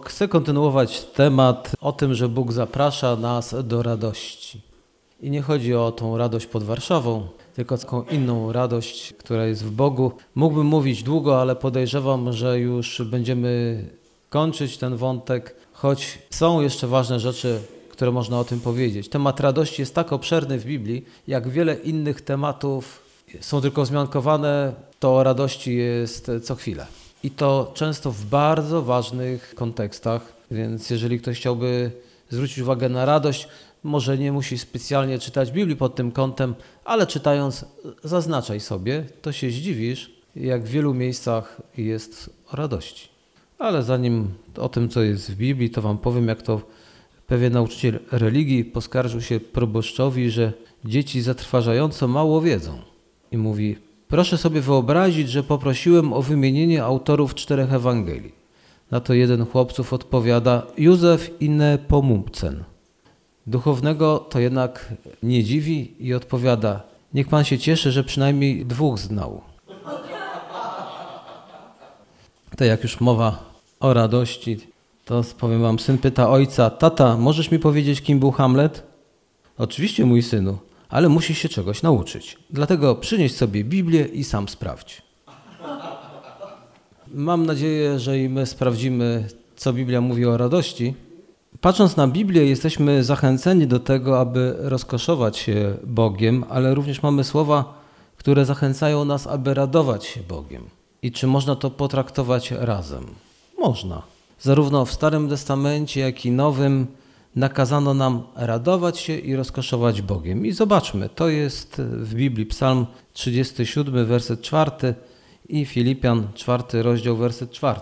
Chcę kontynuować temat o tym, że Bóg zaprasza nas do radości. I nie chodzi o tą radość pod Warszawą, tylko taką inną radość, która jest w Bogu. Mógłbym mówić długo, ale podejrzewam, że już będziemy kończyć ten wątek, choć są jeszcze ważne rzeczy, które można o tym powiedzieć. Temat radości jest tak obszerny w Biblii, jak wiele innych tematów są tylko wzmiankowane, to radości jest co chwilę. I to często w bardzo ważnych kontekstach, więc jeżeli ktoś chciałby zwrócić uwagę na radość, może nie musi specjalnie czytać Biblii pod tym kątem, ale czytając zaznaczaj sobie, to się zdziwisz, jak w wielu miejscach jest radości. Ale zanim o tym, co jest w Biblii, to wam powiem, jak to pewien nauczyciel religii poskarżył się proboszczowi, że dzieci zatrważająco mało wiedzą. I mówi, proszę sobie wyobrazić, że poprosiłem o wymienienie autorów czterech Ewangelii. Na to jeden chłopców odpowiada, Józef i Nepomukcen. Duchownego to jednak nie dziwi i odpowiada: Niech pan się cieszy, że przynajmniej dwóch znał. To jak już mowa o radości, to powiem wam, syn pyta ojca: Tata, możesz mi powiedzieć, kim był Hamlet? Oczywiście, mój synu, ale musisz się czegoś nauczyć. Dlatego przynieś sobie Biblię i sam sprawdź. Mam nadzieję, że i my sprawdzimy, co Biblia mówi o radości Patrząc na Biblię, jesteśmy zachęceni do tego, aby rozkoszować się Bogiem, ale również mamy słowa, które zachęcają nas, aby radować się Bogiem. I czy można to potraktować razem? Można. Zarówno w Starym Testamencie, jak i Nowym nakazano nam radować się i rozkoszować Bogiem. I zobaczmy, to jest w Biblii Psalm 37, werset 4 i Filipian 4, rozdział, werset 4.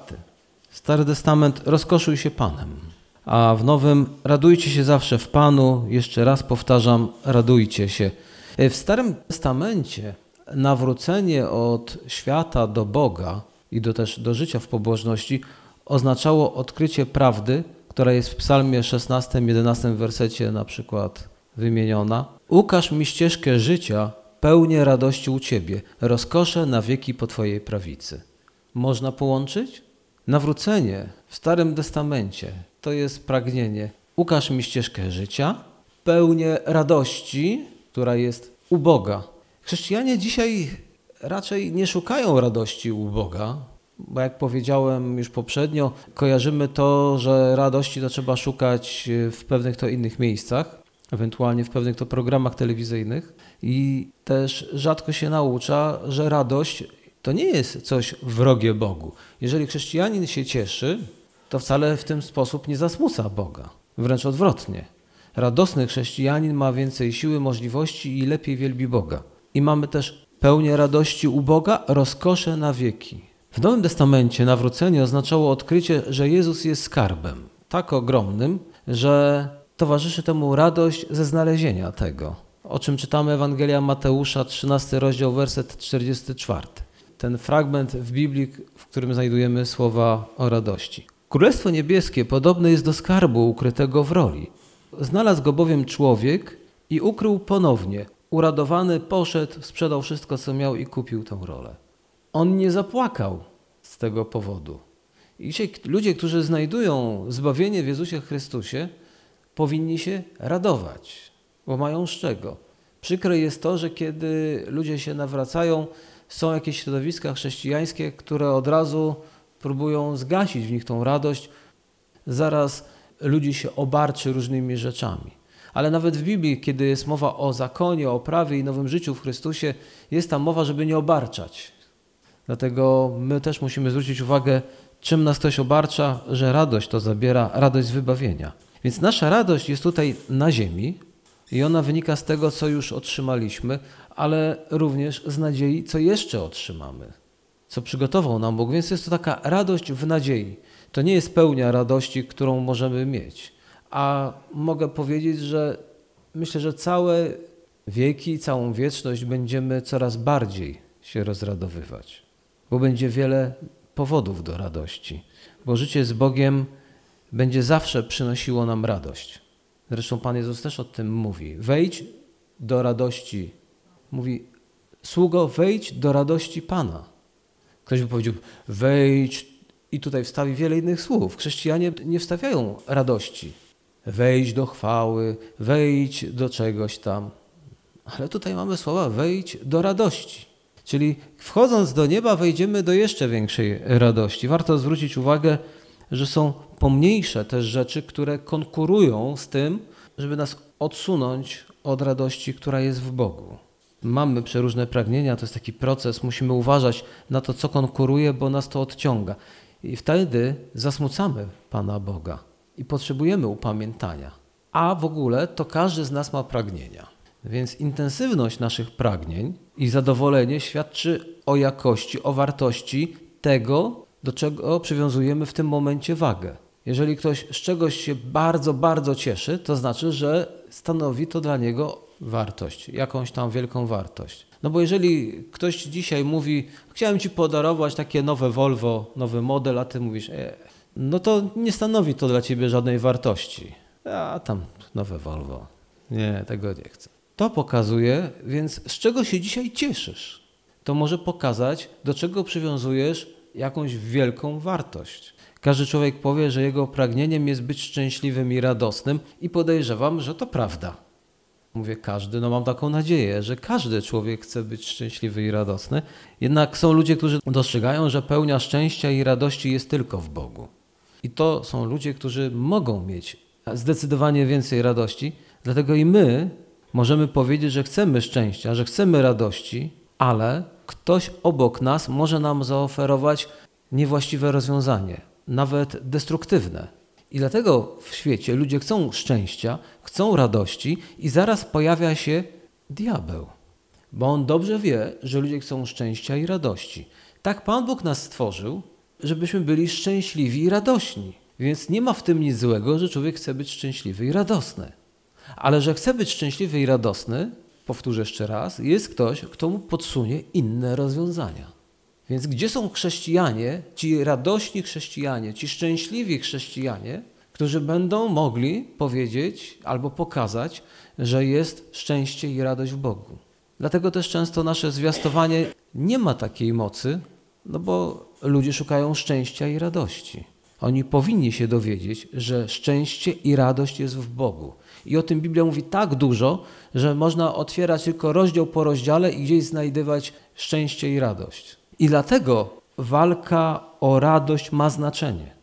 Stary Testament rozkoszuj się Panem a w nowym radujcie się zawsze w Panu. Jeszcze raz powtarzam, radujcie się. W Starym Testamencie nawrócenie od świata do Boga i do też do życia w pobożności oznaczało odkrycie prawdy, która jest w Psalmie 16, 11 wersecie na przykład wymieniona. Ukaż mi ścieżkę życia, pełnię radości u Ciebie, rozkosze na wieki po Twojej prawicy. Można połączyć? Nawrócenie w Starym Testamencie to jest pragnienie. Ukaż mi ścieżkę życia, pełnię radości, która jest u Boga. Chrześcijanie dzisiaj raczej nie szukają radości u Boga, bo jak powiedziałem już poprzednio, kojarzymy to, że radości to trzeba szukać w pewnych to innych miejscach, ewentualnie w pewnych to programach telewizyjnych i też rzadko się naucza, że radość to nie jest coś wrogie Bogu. Jeżeli chrześcijanin się cieszy, to wcale w ten sposób nie zasmuca Boga. Wręcz odwrotnie. Radosny chrześcijanin ma więcej siły, możliwości i lepiej wielbi Boga. I mamy też pełnię radości u Boga, rozkosze na wieki. W Nowym Testamencie nawrócenie oznaczało odkrycie, że Jezus jest skarbem, tak ogromnym, że towarzyszy temu radość ze znalezienia tego, o czym czytamy Ewangelia Mateusza, 13 rozdział, werset 44. Ten fragment w Biblii, w którym znajdujemy słowa o radości. Królestwo Niebieskie podobne jest do skarbu ukrytego w roli. Znalazł go bowiem człowiek i ukrył ponownie. Uradowany poszedł, sprzedał wszystko, co miał i kupił tę rolę. On nie zapłakał z tego powodu. I dzisiaj ludzie, którzy znajdują zbawienie w Jezusie Chrystusie, powinni się radować, bo mają z czego. Przykre jest to, że kiedy ludzie się nawracają, są jakieś środowiska chrześcijańskie, które od razu próbują zgasić w nich tą radość, zaraz ludzi się obarczy różnymi rzeczami. Ale nawet w Biblii, kiedy jest mowa o zakonie, o prawie i nowym życiu w Chrystusie, jest tam mowa, żeby nie obarczać. Dlatego my też musimy zwrócić uwagę, czym nas ktoś obarcza, że radość to zabiera, radość z wybawienia. Więc nasza radość jest tutaj na ziemi i ona wynika z tego, co już otrzymaliśmy, ale również z nadziei, co jeszcze otrzymamy co przygotował nam Bóg. Więc jest to taka radość w nadziei. To nie jest pełnia radości, którą możemy mieć. A mogę powiedzieć, że myślę, że całe wieki, całą wieczność będziemy coraz bardziej się rozradowywać, bo będzie wiele powodów do radości, bo życie z Bogiem będzie zawsze przynosiło nam radość. Zresztą Pan Jezus też o tym mówi. Wejdź do radości. Mówi, sługo, wejdź do radości Pana. Ktoś by powiedział, wejdź I tutaj wstawi wiele innych słów. Chrześcijanie nie wstawiają radości. Wejdź do chwały, wejdź do czegoś tam. Ale tutaj mamy słowa wejdź do radości. Czyli wchodząc do nieba wejdziemy do jeszcze większej radości. Warto zwrócić uwagę, że są pomniejsze też rzeczy, które konkurują z tym, żeby nas odsunąć od radości, która jest w Bogu. Mamy przeróżne pragnienia, to jest taki proces, musimy uważać na to, co konkuruje, bo nas to odciąga. I wtedy zasmucamy Pana Boga i potrzebujemy upamiętania. A w ogóle to każdy z nas ma pragnienia. Więc intensywność naszych pragnień i zadowolenie świadczy o jakości, o wartości tego, do czego przywiązujemy w tym momencie wagę. Jeżeli ktoś z czegoś się bardzo, bardzo cieszy, to znaczy, że stanowi to dla niego wartość, jakąś tam wielką wartość. No bo jeżeli ktoś dzisiaj mówi, chciałem ci podarować takie nowe Volvo, nowy model, a ty mówisz, e, no to nie stanowi to dla ciebie żadnej wartości. A tam nowe Volvo. Nie, tego nie chcę. To pokazuje, więc z czego się dzisiaj cieszysz? To może pokazać, do czego przywiązujesz jakąś wielką wartość. Każdy człowiek powie, że jego pragnieniem jest być szczęśliwym i radosnym, i podejrzewam, że to prawda. Mówię każdy, no mam taką nadzieję, że każdy człowiek chce być szczęśliwy i radosny. Jednak są ludzie, którzy dostrzegają, że pełnia szczęścia i radości jest tylko w Bogu. I to są ludzie, którzy mogą mieć zdecydowanie więcej radości, dlatego i my możemy powiedzieć, że chcemy szczęścia, że chcemy radości, ale ktoś obok nas może nam zaoferować niewłaściwe rozwiązanie, nawet destruktywne. I dlatego w świecie ludzie chcą szczęścia, chcą radości, i zaraz pojawia się diabeł, bo on dobrze wie, że ludzie chcą szczęścia i radości. Tak Pan Bóg nas stworzył, żebyśmy byli szczęśliwi i radośni. Więc nie ma w tym nic złego, że człowiek chce być szczęśliwy i radosny. Ale że chce być szczęśliwy i radosny, powtórzę jeszcze raz, jest ktoś, kto mu podsunie inne rozwiązania. Więc gdzie są chrześcijanie, ci radośni chrześcijanie, ci szczęśliwi chrześcijanie, którzy będą mogli powiedzieć albo pokazać, że jest szczęście i radość w Bogu? Dlatego też często nasze zwiastowanie nie ma takiej mocy, no bo ludzie szukają szczęścia i radości. Oni powinni się dowiedzieć, że szczęście i radość jest w Bogu. I o tym Biblia mówi tak dużo, że można otwierać tylko rozdział po rozdziale i gdzieś znajdywać szczęście i radość. I dlatego walka o radość ma znaczenie,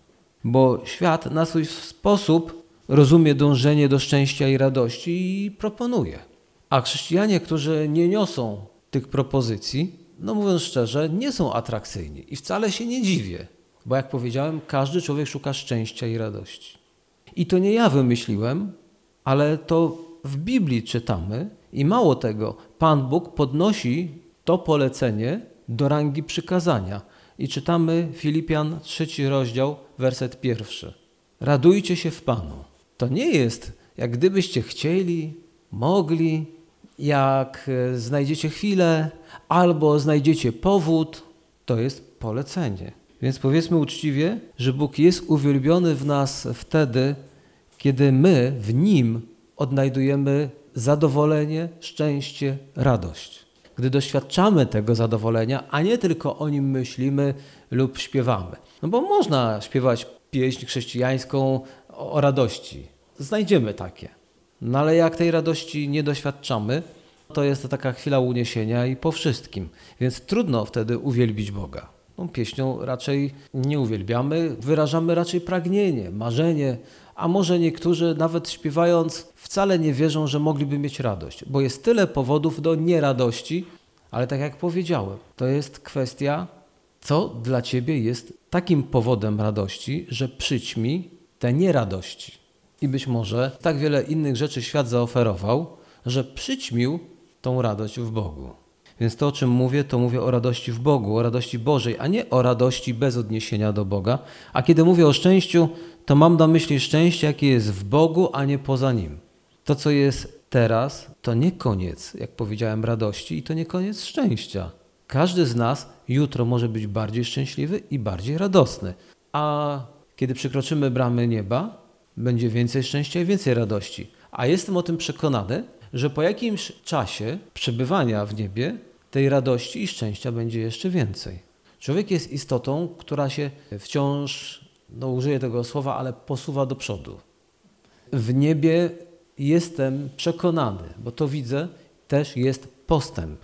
bo świat na swój sposób rozumie dążenie do szczęścia i radości i proponuje. A chrześcijanie, którzy nie niosą tych propozycji, no mówiąc szczerze, nie są atrakcyjni i wcale się nie dziwię, bo jak powiedziałem, każdy człowiek szuka szczęścia i radości. I to nie ja wymyśliłem, ale to w Biblii czytamy i mało tego, Pan Bóg podnosi to polecenie do rangi przykazania. I czytamy Filipian trzeci rozdział, werset pierwszy. Radujcie się w Panu. To nie jest, jak gdybyście chcieli, mogli, jak e, znajdziecie chwilę, albo znajdziecie powód, to jest polecenie. Więc powiedzmy uczciwie, że Bóg jest uwielbiony w nas wtedy, kiedy my w Nim odnajdujemy zadowolenie, szczęście, radość. Gdy doświadczamy tego zadowolenia, a nie tylko o nim myślimy lub śpiewamy. No bo można śpiewać pieśń chrześcijańską o radości. Znajdziemy takie. No ale jak tej radości nie doświadczamy, to jest to taka chwila uniesienia i po wszystkim. Więc trudno wtedy uwielbić Boga. No, pieśnią raczej nie uwielbiamy, wyrażamy raczej pragnienie, marzenie, a może niektórzy nawet śpiewając wcale nie wierzą, że mogliby mieć radość, bo jest tyle powodów do nieradości, ale tak jak powiedziałem, to jest kwestia, co dla ciebie jest takim powodem radości, że przyćmi te nieradości. I być może tak wiele innych rzeczy świat zaoferował, że przyćmił tą radość w Bogu. Więc to, o czym mówię, to mówię o radości w Bogu, o radości Bożej, a nie o radości bez odniesienia do Boga. A kiedy mówię o szczęściu, to mam na myśli szczęście, jakie jest w Bogu, a nie poza Nim. To, co jest teraz, to nie koniec, jak powiedziałem, radości i to nie koniec szczęścia. Każdy z nas jutro może być bardziej szczęśliwy i bardziej radosny. A kiedy przekroczymy bramy nieba, będzie więcej szczęścia i więcej radości. A jestem o tym przekonany, że po jakimś czasie przebywania w niebie tej radości i szczęścia będzie jeszcze więcej. Człowiek jest istotą, która się wciąż, no użyję tego słowa, ale posuwa do przodu. W niebie jestem przekonany, bo to widzę, też jest postęp.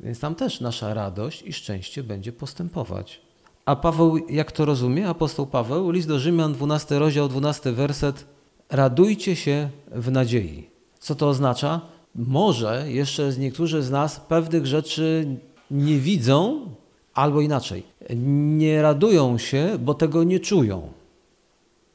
Więc tam też nasza radość i szczęście będzie postępować. A Paweł, jak to rozumie? Apostoł Paweł, list do Rzymian, 12 rozdział, 12 werset. Radujcie się w nadziei. Co to oznacza? Może jeszcze niektórzy z nas pewnych rzeczy nie widzą, albo inaczej, nie radują się, bo tego nie czują.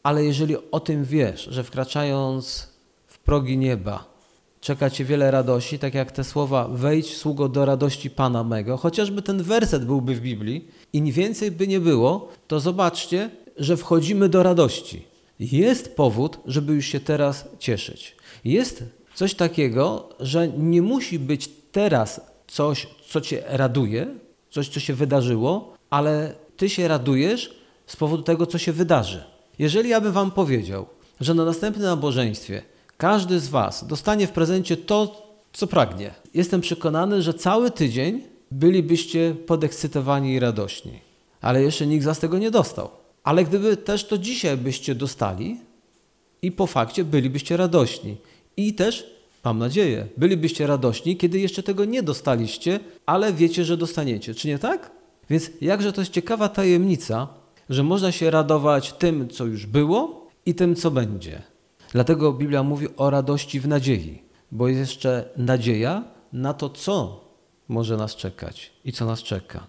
Ale jeżeli o tym wiesz, że wkraczając w progi nieba, czeka cię wiele radości, tak jak te słowa wejdź sługo do radości Pana mego, chociażby ten werset byłby w Biblii i więcej by nie było, to zobaczcie, że wchodzimy do radości. Jest powód, żeby już się teraz cieszyć. Jest coś takiego, że nie musi być teraz coś, co cię raduje, coś, co się wydarzyło, ale ty się radujesz z powodu tego, co się wydarzy. Jeżeli ja bym wam powiedział, że na następnym nabożeństwie każdy z was dostanie w prezencie to, co pragnie, jestem przekonany, że cały tydzień bylibyście podekscytowani i radośni. Ale jeszcze nikt z was tego nie dostał. Ale gdyby też to dzisiaj byście dostali i po fakcie bylibyście radośni. I też, mam nadzieję, bylibyście radośni, kiedy jeszcze tego nie dostaliście, ale wiecie, że dostaniecie. Czy nie tak? Więc jakże to jest ciekawa tajemnica, że można się radować tym, co już było i tym, co będzie. Dlatego Biblia mówi o radości w nadziei, bo jest jeszcze nadzieja na to, co może nas czekać i co nas czeka.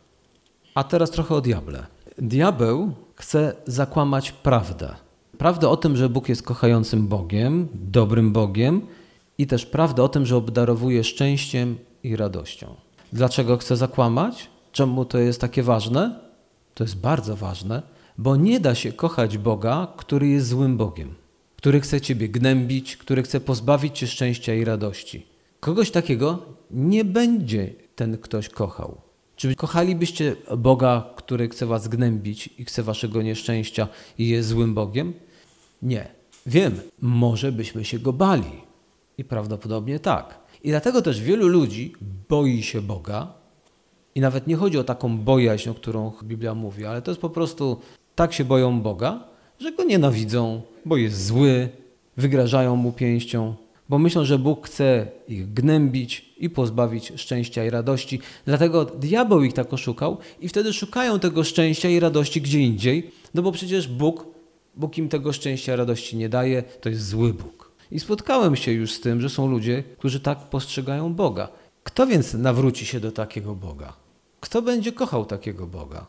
A teraz trochę o diable. Diabeł chce zakłamać prawdę. Prawdę o tym, że Bóg jest kochającym Bogiem, dobrym Bogiem i też prawdę o tym, że obdarowuje szczęściem i radością. Dlaczego chce zakłamać? Czemu to jest takie ważne? To jest bardzo ważne, bo nie da się kochać Boga, który jest złym Bogiem, który chce ciebie gnębić, który chce pozbawić cię szczęścia i radości. Kogoś takiego nie będzie ten ktoś kochał. Czy kochalibyście Boga, który chce was gnębić i chce waszego nieszczęścia i jest złym Bogiem? Nie. Wiem, może byśmy się go bali. I prawdopodobnie tak. I dlatego też wielu ludzi boi się Boga. I nawet nie chodzi o taką bojaźń, o którą Biblia mówi, ale to jest po prostu tak się boją Boga, że go nienawidzą, bo jest zły, wygrażają mu pięścią, bo myślą, że Bóg chce ich gnębić i pozbawić szczęścia i radości. Dlatego diabeł ich tak oszukał i wtedy szukają tego szczęścia i radości gdzie indziej, no bo przecież Bóg, Bóg im tego szczęścia i radości nie daje, to jest zły Bóg. I spotkałem się już z tym, że są ludzie, którzy tak postrzegają Boga. Kto więc nawróci się do takiego Boga? Kto będzie kochał takiego Boga?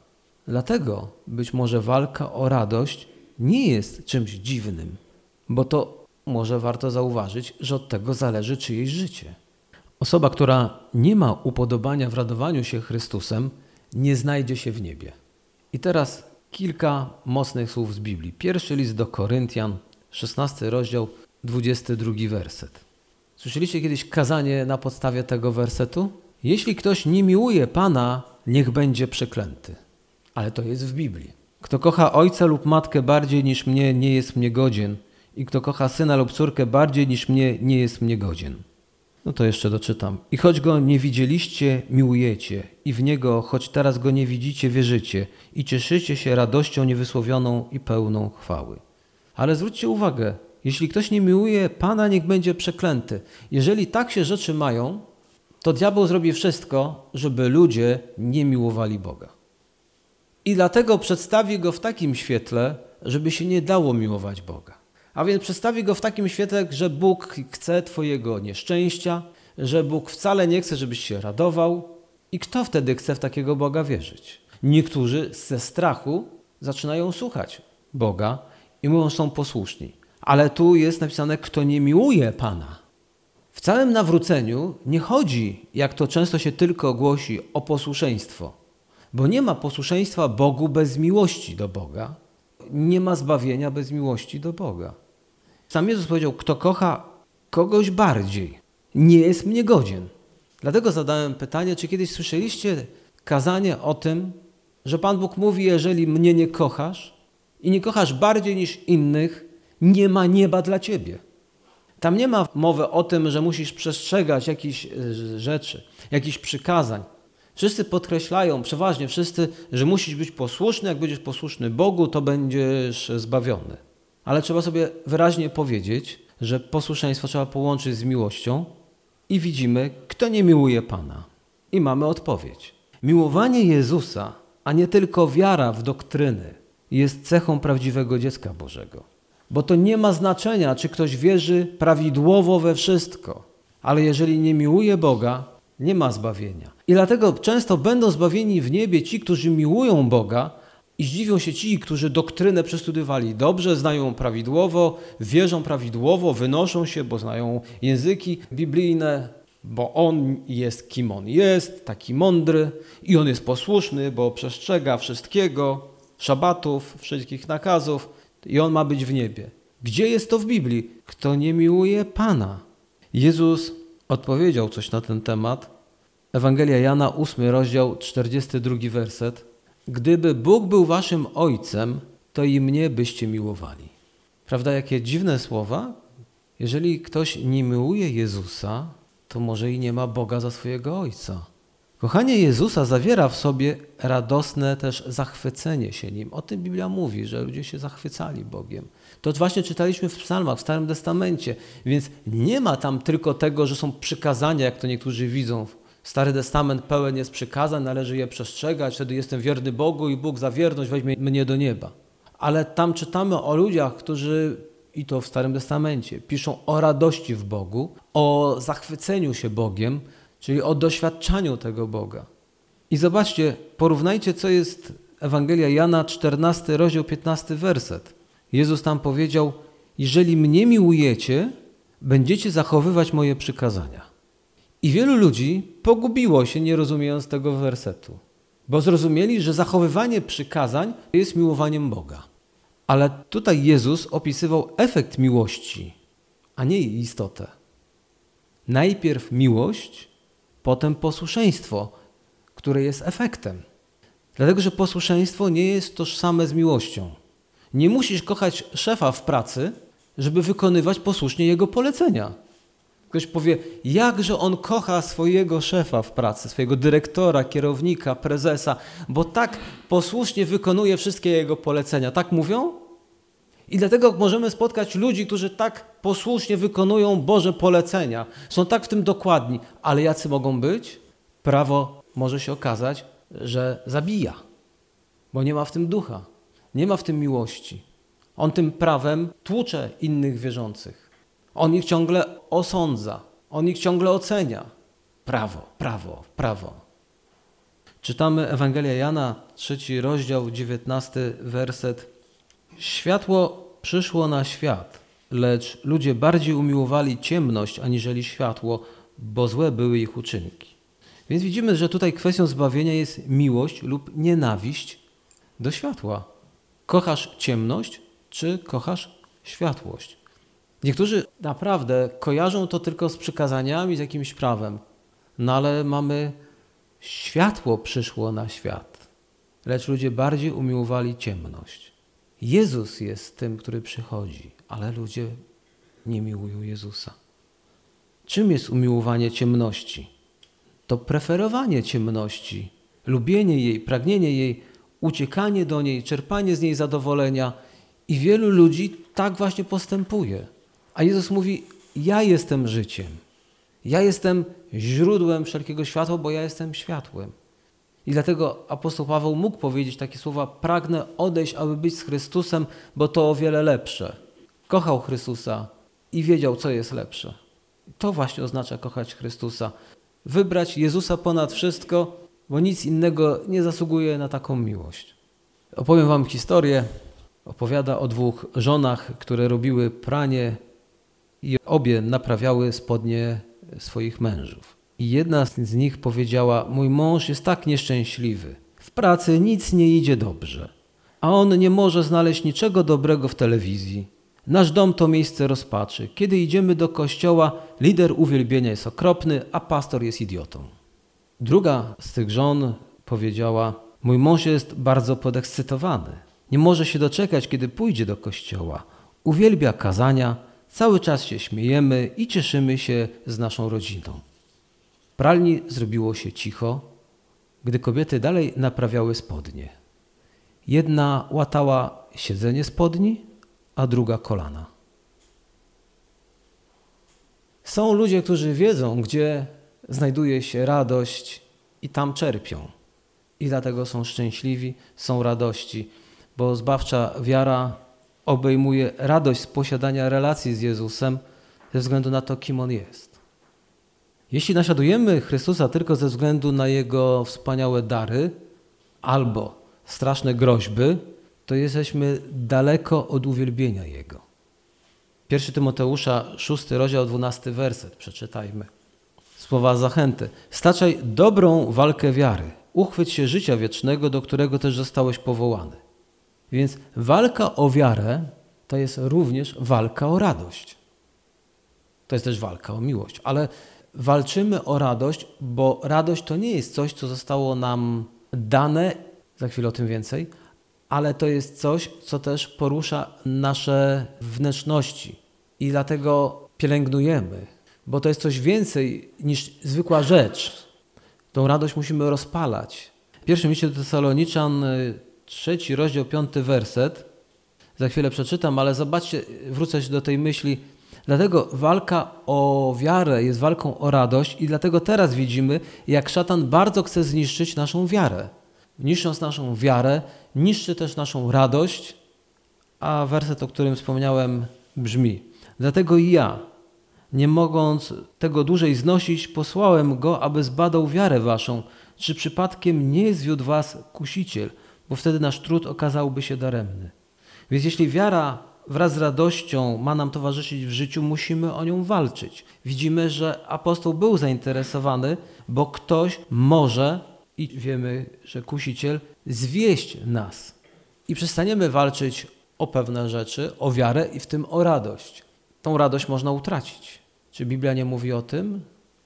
Dlatego być może walka o radość nie jest czymś dziwnym, bo to może warto zauważyć, że od tego zależy czyjeś życie. Osoba, która nie ma upodobania w radowaniu się Chrystusem, nie znajdzie się w niebie. I teraz kilka mocnych słów z Biblii. Pierwszy list do Koryntian, 16 rozdział, 22 werset. Słyszeliście kiedyś kazanie na podstawie tego wersetu? Jeśli ktoś nie miłuje Pana, niech będzie przeklęty. Ale to jest w Biblii. Kto kocha ojca lub matkę bardziej niż mnie, nie jest mnie godzien. I kto kocha syna lub córkę bardziej niż mnie, nie jest mnie godzien. No to jeszcze doczytam. I choć go nie widzieliście, miłujecie, i w niego, choć teraz go nie widzicie, wierzycie, i cieszycie się radością niewysłowioną i pełną chwały. Ale zwróćcie uwagę, jeśli ktoś nie miłuje Pana, niech będzie przeklęty. Jeżeli tak się rzeczy mają, to diabeł zrobi wszystko, żeby ludzie nie miłowali Boga. I dlatego przedstawi go w takim świetle, żeby się nie dało miłować Boga. A więc przedstawi go w takim świetle, że Bóg chce Twojego nieszczęścia, że Bóg wcale nie chce, żebyś się radował. I kto wtedy chce w takiego Boga wierzyć? Niektórzy ze strachu zaczynają słuchać Boga i mówią, są posłuszni. Ale tu jest napisane, kto nie miłuje Pana. W całym nawróceniu nie chodzi, jak to często się tylko głosi, o posłuszeństwo, bo nie ma posłuszeństwa Bogu bez miłości do Boga, nie ma zbawienia bez miłości do Boga. Sam Jezus powiedział, kto kocha kogoś bardziej, nie jest mnie godzien. Dlatego zadałem pytanie, czy kiedyś słyszeliście kazanie o tym, że Pan Bóg mówi, jeżeli mnie nie kochasz i nie kochasz bardziej niż innych, nie ma nieba dla ciebie. Tam nie ma mowy o tym, że musisz przestrzegać jakichś rzeczy, jakichś przykazań. Wszyscy podkreślają, przeważnie wszyscy, że musisz być posłuszny. Jak będziesz posłuszny Bogu, to będziesz zbawiony. Ale trzeba sobie wyraźnie powiedzieć, że posłuszeństwo trzeba połączyć z miłością i widzimy, kto nie miłuje Pana. I mamy odpowiedź. Miłowanie Jezusa, a nie tylko wiara w doktryny, jest cechą prawdziwego dziecka Bożego. Bo to nie ma znaczenia, czy ktoś wierzy prawidłowo we wszystko, ale jeżeli nie miłuje Boga, nie ma zbawienia. I dlatego często będą zbawieni w niebie ci, którzy miłują Boga, i zdziwią się ci, którzy doktrynę przestudiowali dobrze, znają prawidłowo, wierzą prawidłowo, wynoszą się, bo znają języki biblijne, bo on jest kim on jest, taki mądry i on jest posłuszny, bo przestrzega wszystkiego, szabatów, wszystkich nakazów i on ma być w niebie. Gdzie jest to w Biblii? Kto nie miłuje Pana? Jezus odpowiedział coś na ten temat. Ewangelia Jana, 8 rozdział, 42 werset. Gdyby Bóg był waszym ojcem, to i mnie byście miłowali. Prawda, jakie dziwne słowa? Jeżeli ktoś nie miłuje Jezusa, to może i nie ma Boga za swojego ojca. Kochanie Jezusa zawiera w sobie radosne też zachwycenie się Nim. O tym Biblia mówi, że ludzie się zachwycali Bogiem. To właśnie czytaliśmy w psalmach, w Starym Testamencie. Więc nie ma tam tylko tego, że są przykazania, jak to niektórzy widzą Stary Testament pełen jest przykazań, należy je przestrzegać, wtedy jestem wierny Bogu i Bóg za wierność weźmie mnie do nieba. Ale tam czytamy o ludziach, którzy, i to w Starym Testamencie, piszą o radości w Bogu, o zachwyceniu się Bogiem, czyli o doświadczaniu tego Boga. I zobaczcie, porównajcie, co jest Ewangelia Jana, 14 rozdział, 15 werset. Jezus tam powiedział, jeżeli mnie miłujecie, będziecie zachowywać moje przykazania. I wielu ludzi pogubiło się, nie rozumiejąc tego wersetu, bo zrozumieli, że zachowywanie przykazań jest miłowaniem Boga. Ale tutaj Jezus opisywał efekt miłości, a nie jej istotę. Najpierw miłość, potem posłuszeństwo, które jest efektem. Dlatego, że posłuszeństwo nie jest tożsame z miłością. Nie musisz kochać szefa w pracy, żeby wykonywać posłusznie jego polecenia. Ktoś powie, jakże on kocha swojego szefa w pracy, swojego dyrektora, kierownika, prezesa, bo tak posłusznie wykonuje wszystkie jego polecenia. Tak mówią? I dlatego możemy spotkać ludzi, którzy tak posłusznie wykonują Boże polecenia. Są tak w tym dokładni, ale jacy mogą być? Prawo może się okazać, że zabija, bo nie ma w tym ducha, nie ma w tym miłości. On tym prawem tłucze innych wierzących. On ich ciągle osądza, on ich ciągle ocenia. Prawo, prawo, prawo. Czytamy Ewangelia Jana, trzeci rozdział, dziewiętnasty werset. Światło przyszło na świat, lecz ludzie bardziej umiłowali ciemność aniżeli światło, bo złe były ich uczynki. Więc widzimy, że tutaj kwestią zbawienia jest miłość lub nienawiść do światła. Kochasz ciemność, czy kochasz światłość? Niektórzy naprawdę kojarzą to tylko z przykazaniami, z jakimś prawem. No ale mamy światło przyszło na świat, lecz ludzie bardziej umiłowali ciemność. Jezus jest tym, który przychodzi, ale ludzie nie miłują Jezusa. Czym jest umiłowanie ciemności? To preferowanie ciemności, lubienie jej, pragnienie jej, uciekanie do niej, czerpanie z niej zadowolenia. I wielu ludzi tak właśnie postępuje. A Jezus mówi: Ja jestem życiem. Ja jestem źródłem wszelkiego światła, bo ja jestem światłem. I dlatego apostoł Paweł mógł powiedzieć takie słowa: Pragnę odejść, aby być z Chrystusem, bo to o wiele lepsze. Kochał Chrystusa i wiedział, co jest lepsze. To właśnie oznacza kochać Chrystusa. Wybrać Jezusa ponad wszystko, bo nic innego nie zasługuje na taką miłość. Opowiem Wam historię. Opowiada o dwóch żonach, które robiły pranie i obie naprawiały spodnie swoich mężów. I jedna z nich powiedziała: Mój mąż jest tak nieszczęśliwy. W pracy nic nie idzie dobrze, a on nie może znaleźć niczego dobrego w telewizji. Nasz dom to miejsce rozpaczy. Kiedy idziemy do kościoła, lider uwielbienia jest okropny, a pastor jest idiotą. Druga z tych żon powiedziała: Mój mąż jest bardzo podekscytowany. Nie może się doczekać, kiedy pójdzie do kościoła. Uwielbia kazania, Cały czas się śmiejemy i cieszymy się z naszą rodziną. Pralni zrobiło się cicho, gdy kobiety dalej naprawiały spodnie. Jedna łatała siedzenie spodni, a druga kolana. Są ludzie, którzy wiedzą, gdzie znajduje się radość i tam czerpią. I dlatego są szczęśliwi, są radości, bo zbawcza wiara obejmuje radość z posiadania relacji z Jezusem ze względu na to, kim On jest. Jeśli naśladujemy Chrystusa tylko ze względu na Jego wspaniałe dary albo straszne groźby, to jesteśmy daleko od uwielbienia Jego. 1 Tymoteusza, 6 rozdział, 12 werset, przeczytajmy. Słowa zachęty. Staczaj dobrą walkę wiary. Uchwyć się życia wiecznego, do którego też zostałeś powołany. Więc walka o wiarę to jest również walka o radość. To jest też walka o miłość, ale walczymy o radość, bo radość to nie jest coś, co zostało nam dane, za chwilę o tym więcej, ale to jest coś, co też porusza nasze wnętrzności i dlatego pielęgnujemy, bo to jest coś więcej niż zwykła rzecz. Tą radość musimy rozpalać. W pierwszym liście do Tesaloniczan, y, trzeci rozdział, piąty werset, za chwilę przeczytam, ale zobaczcie, wrócę się do tej myśli. Dlatego walka o wiarę jest walką o radość i dlatego teraz widzimy, jak szatan bardzo chce zniszczyć naszą wiarę. Niszcząc naszą wiarę, niszczy też naszą radość, a werset, o którym wspomniałem, brzmi: Dlatego ja, nie mogąc tego dłużej znosić, posłałem go, aby zbadał wiarę waszą, czy przypadkiem nie zwiódł was kusiciel, bo wtedy nasz trud okazałby się daremny. Więc jeśli wiara wraz z radością ma nam towarzyszyć w życiu, musimy o nią walczyć. Widzimy, że apostoł był zainteresowany, bo ktoś może, i wiemy, że kusiciel, zwieść nas. I przestaniemy walczyć o pewne rzeczy, o wiarę i w tym o radość. Tą radość można utracić. Czy Biblia nie mówi o tym?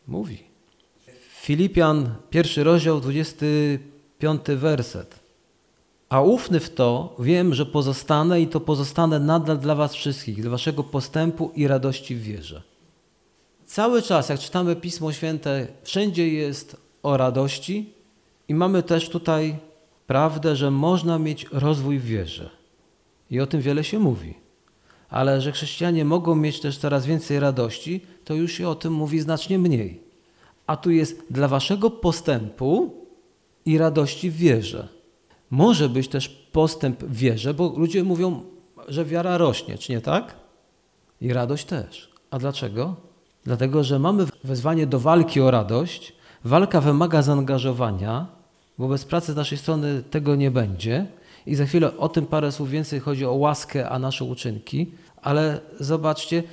Mówi. Filipian, pierwszy rozdział, 25 werset. A ufny w to wiem, że pozostanę i to pozostanę nadal dla Was wszystkich, dla Waszego postępu i radości w wierze. Cały czas, jak czytamy Pismo Święte, wszędzie jest o radości i mamy też tutaj prawdę, że można mieć rozwój w wierze. I o tym wiele się mówi. Ale że chrześcijanie mogą mieć też coraz więcej radości, to już się o tym mówi znacznie mniej. A tu jest dla Waszego postępu i radości w wierze. Może być też postęp w wierze, bo ludzie mówią, że wiara rośnie, czy nie tak? I radość też. A dlaczego? Dlatego, że mamy wezwanie do walki o radość. Walka wymaga zaangażowania, bo bez pracy z naszej strony tego nie będzie. I za chwilę o tym parę słów więcej chodzi o łaskę, a nasze uczynki. Ale zobaczcie,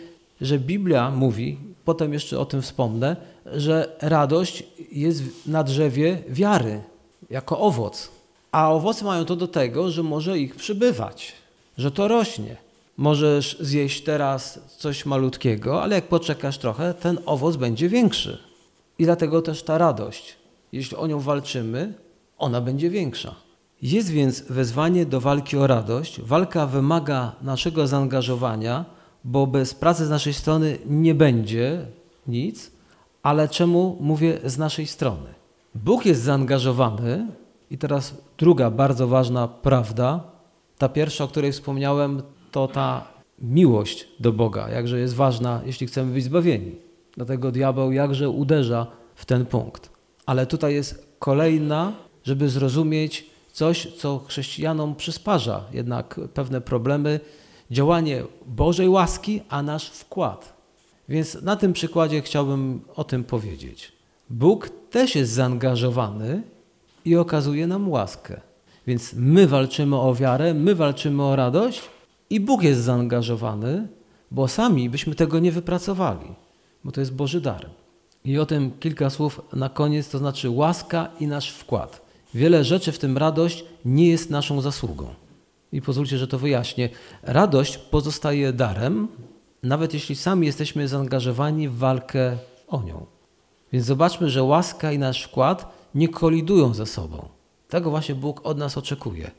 że Biblia mówi, potem jeszcze o tym wspomnę, że radość jest na drzewie wiary, jako owoc. A owoce mają to do tego, że może ich przybywać, że to rośnie. Możesz zjeść teraz coś malutkiego, ale jak poczekasz trochę, ten owoc będzie większy. I dlatego też ta radość, jeśli o nią walczymy, ona będzie większa. Jest więc wezwanie do walki o radość. Walka wymaga naszego zaangażowania, bo bez pracy z naszej strony nie będzie nic, ale czemu mówię z naszej strony? Bóg jest zaangażowany, i teraz druga bardzo ważna prawda. Ta pierwsza, o której wspomniałem, to ta miłość do Boga, jakże jest ważna, jeśli chcemy być zbawieni. Dlatego diabeł jakże uderza w ten punkt. Ale tutaj jest kolejna, żeby zrozumieć coś, co chrześcijanom przysparza jednak pewne problemy, działanie Bożej łaski, a nasz wkład. Więc na tym przykładzie chciałbym o tym powiedzieć. Bóg też jest zaangażowany i okazuje nam łaskę. Więc my walczymy o wiarę, my walczymy o radość i Bóg jest zaangażowany, bo sami byśmy tego nie wypracowali, bo to jest Boży dar. I o tym kilka słów na koniec, to znaczy łaska i nasz wkład. Wiele rzeczy, w tym radość, nie jest naszą zasługą. I pozwólcie, że to wyjaśnię. Radość pozostaje darem, nawet jeśli sami jesteśmy zaangażowani w walkę o nią. Więc zobaczmy, że łaska i nasz wkład nie kolidują ze sobą. Tego właśnie Bóg od nas oczekuje.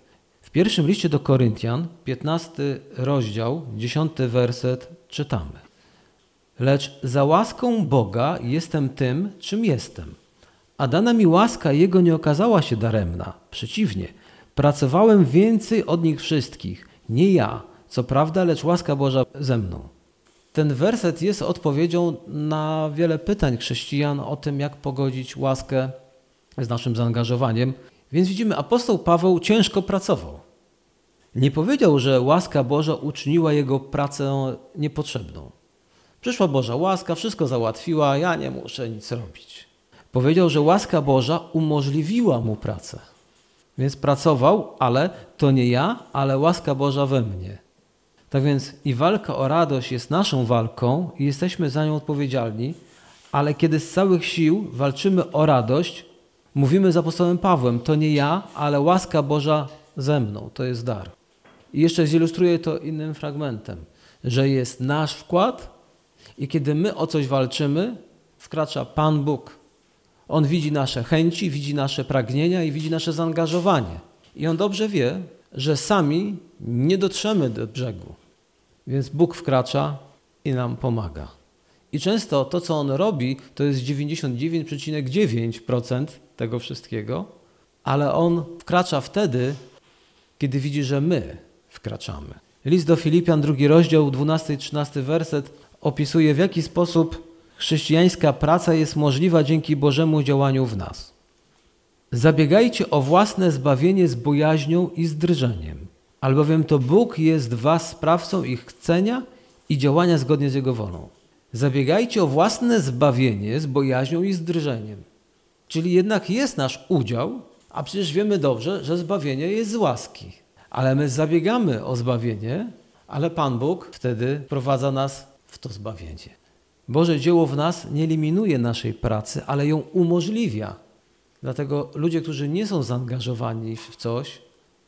W pierwszym liście do Koryntian, 15 rozdział, 10 werset czytamy. Lecz za łaską Boga jestem tym, czym jestem, A dana mi łaska Jego nie okazała się daremna. Przeciwnie, pracowałem więcej od nich wszystkich. Nie ja, co prawda, lecz łaska Boża ze mną. Ten werset jest odpowiedzią na wiele pytań chrześcijan o tym, jak pogodzić łaskę z naszym zaangażowaniem. Więc widzimy, apostoł Paweł ciężko pracował. Nie powiedział, że łaska Boża uczyniła jego pracę niepotrzebną. Przyszła Boża łaska, wszystko załatwiła, ja nie muszę nic robić. Powiedział, że łaska Boża umożliwiła mu pracę. Więc pracował, ale to nie ja, ale łaska Boża we mnie. Tak więc i walka o radość jest naszą walką i jesteśmy za nią odpowiedzialni, ale kiedy z całych sił walczymy o radość, mówimy z apostołem Pawłem, to nie ja, ale łaska Boża ze mną, to jest dar. I jeszcze zilustruję to innym fragmentem, że jest nasz wkład i kiedy my o coś walczymy, wkracza Pan Bóg. On widzi nasze chęci, widzi nasze pragnienia i widzi nasze zaangażowanie. I on dobrze wie, że sami nie dotrzemy do brzegu. Więc Bóg wkracza i nam pomaga. I często to, co on robi, to jest 99,9% tego wszystkiego, ale on wkracza wtedy, kiedy widzi, że my wkraczamy. List do Filipian, drugi rozdział, 12 i 13 werset opisuje, w jaki sposób chrześcijańska praca jest możliwa dzięki Bożemu działaniu w nas. Zabiegajcie o własne zbawienie z bojaźnią i z drżeniem, albowiem to Bóg jest was sprawcą ich chcenia i działania zgodnie z Jego wolą. Zabiegajcie o własne zbawienie z bojaźnią i z drżeniem. Czyli jednak jest nasz udział, a przecież wiemy dobrze, że zbawienie jest z łaski. Ale my zabiegamy o zbawienie, ale Pan Bóg wtedy prowadza nas w to zbawienie. Boże dzieło w nas nie eliminuje naszej pracy, ale ją umożliwia. Dlatego ludzie, którzy nie są zaangażowani w coś,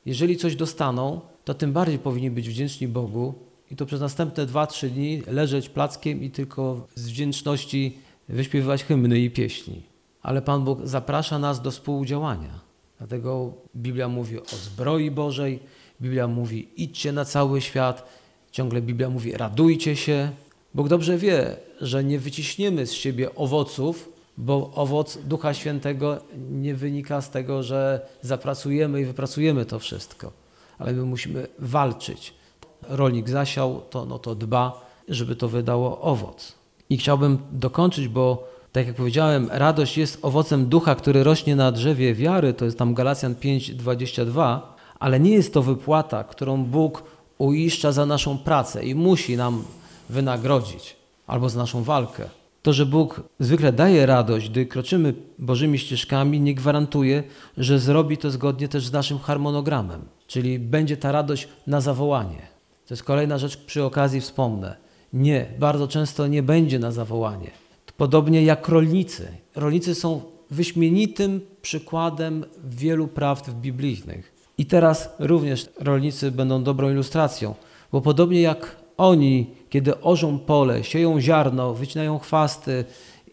jeżeli coś dostaną, to tym bardziej powinni być wdzięczni Bogu i to przez następne dwa, trzy dni leżeć plackiem i tylko z wdzięczności wyśpiewywać hymny i pieśni. Ale Pan Bóg zaprasza nas do współdziałania. Dlatego Biblia mówi o zbroi Bożej, Biblia mówi idźcie na cały świat, ciągle Biblia mówi radujcie się. Bóg dobrze wie, że nie wyciśniemy z siebie owoców, bo owoc Ducha Świętego nie wynika z tego, że zapracujemy i wypracujemy to wszystko, ale my musimy walczyć. Rolnik zasiał, to, no to dba, żeby to wydało owoc. I chciałbym dokończyć, bo tak jak powiedziałem, radość jest owocem ducha, który rośnie na drzewie wiary, to jest tam Galacjan 5:22, ale nie jest to wypłata, którą Bóg uiszcza za naszą pracę i musi nam wynagrodzić albo za naszą walkę. To, że Bóg zwykle daje radość, gdy kroczymy Bożymi ścieżkami, nie gwarantuje, że zrobi to zgodnie też z naszym harmonogramem, czyli będzie ta radość na zawołanie. To jest kolejna rzecz, przy okazji wspomnę. Nie, bardzo często nie będzie na zawołanie. Podobnie jak rolnicy. Rolnicy są wyśmienitym przykładem wielu prawd biblijnych. I teraz również rolnicy będą dobrą ilustracją, bo podobnie jak oni, kiedy orzą pole, sieją ziarno, wycinają chwasty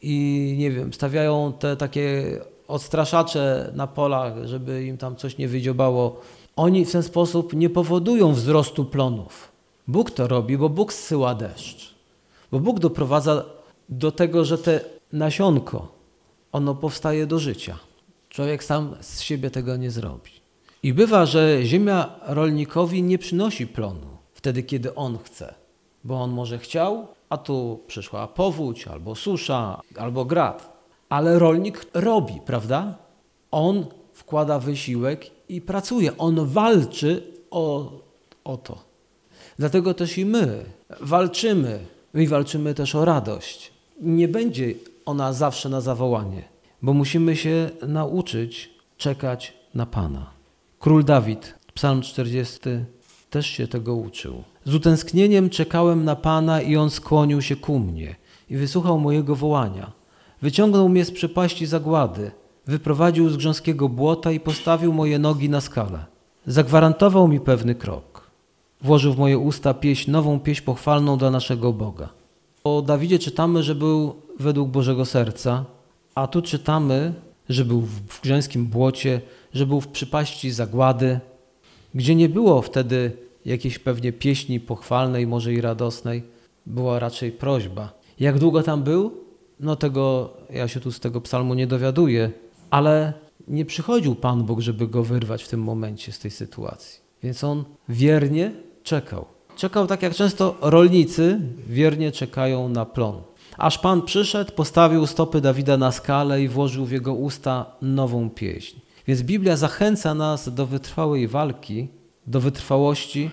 i nie wiem, stawiają te takie odstraszacze na polach, żeby im tam coś nie wydziobało, oni w ten sposób nie powodują wzrostu plonów. Bóg to robi, bo Bóg zsyła deszcz. Bo Bóg doprowadza do tego, że te nasionko, ono powstaje do życia. Człowiek sam z siebie tego nie zrobi. I bywa, że ziemia rolnikowi nie przynosi plonu wtedy, kiedy on chce, bo on może chciał, a tu przyszła powódź, albo susza, albo grad. Ale rolnik robi, prawda? On wkłada wysiłek i pracuje, on walczy o, o to. Dlatego też i my walczymy, my walczymy też o radość. Nie będzie ona zawsze na zawołanie, bo musimy się nauczyć czekać na Pana. Król Dawid, Psalm 40, też się tego uczył. Z utęsknieniem czekałem na Pana i On skłonił się ku mnie i wysłuchał mojego wołania. Wyciągnął mnie z przepaści zagłady, wyprowadził z grząskiego błota i postawił moje nogi na skalę. Zagwarantował mi pewny krok. Włożył w moje usta pieśń, nową pieśń pochwalną dla naszego Boga. O Dawidzie czytamy, że był według Bożego Serca, a tu czytamy, że był w grząskim błocie, że był w przypaści zagłady, gdzie nie było wtedy jakiejś pewnie pieśni pochwalnej, może i radosnej, była raczej prośba. Jak długo tam był? No tego ja się tu z tego psalmu nie dowiaduję, ale nie przychodził Pan Bóg, żeby go wyrwać w tym momencie z tej sytuacji. Więc on wiernie czekał. Czekał tak jak często rolnicy wiernie czekają na plon. Aż Pan przyszedł, postawił stopy Dawida na skalę i włożył w jego usta nową pieśń. Więc Biblia zachęca nas do wytrwałej walki, do wytrwałości,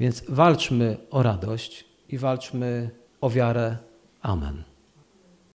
więc walczmy o radość i walczmy o wiarę. Amen.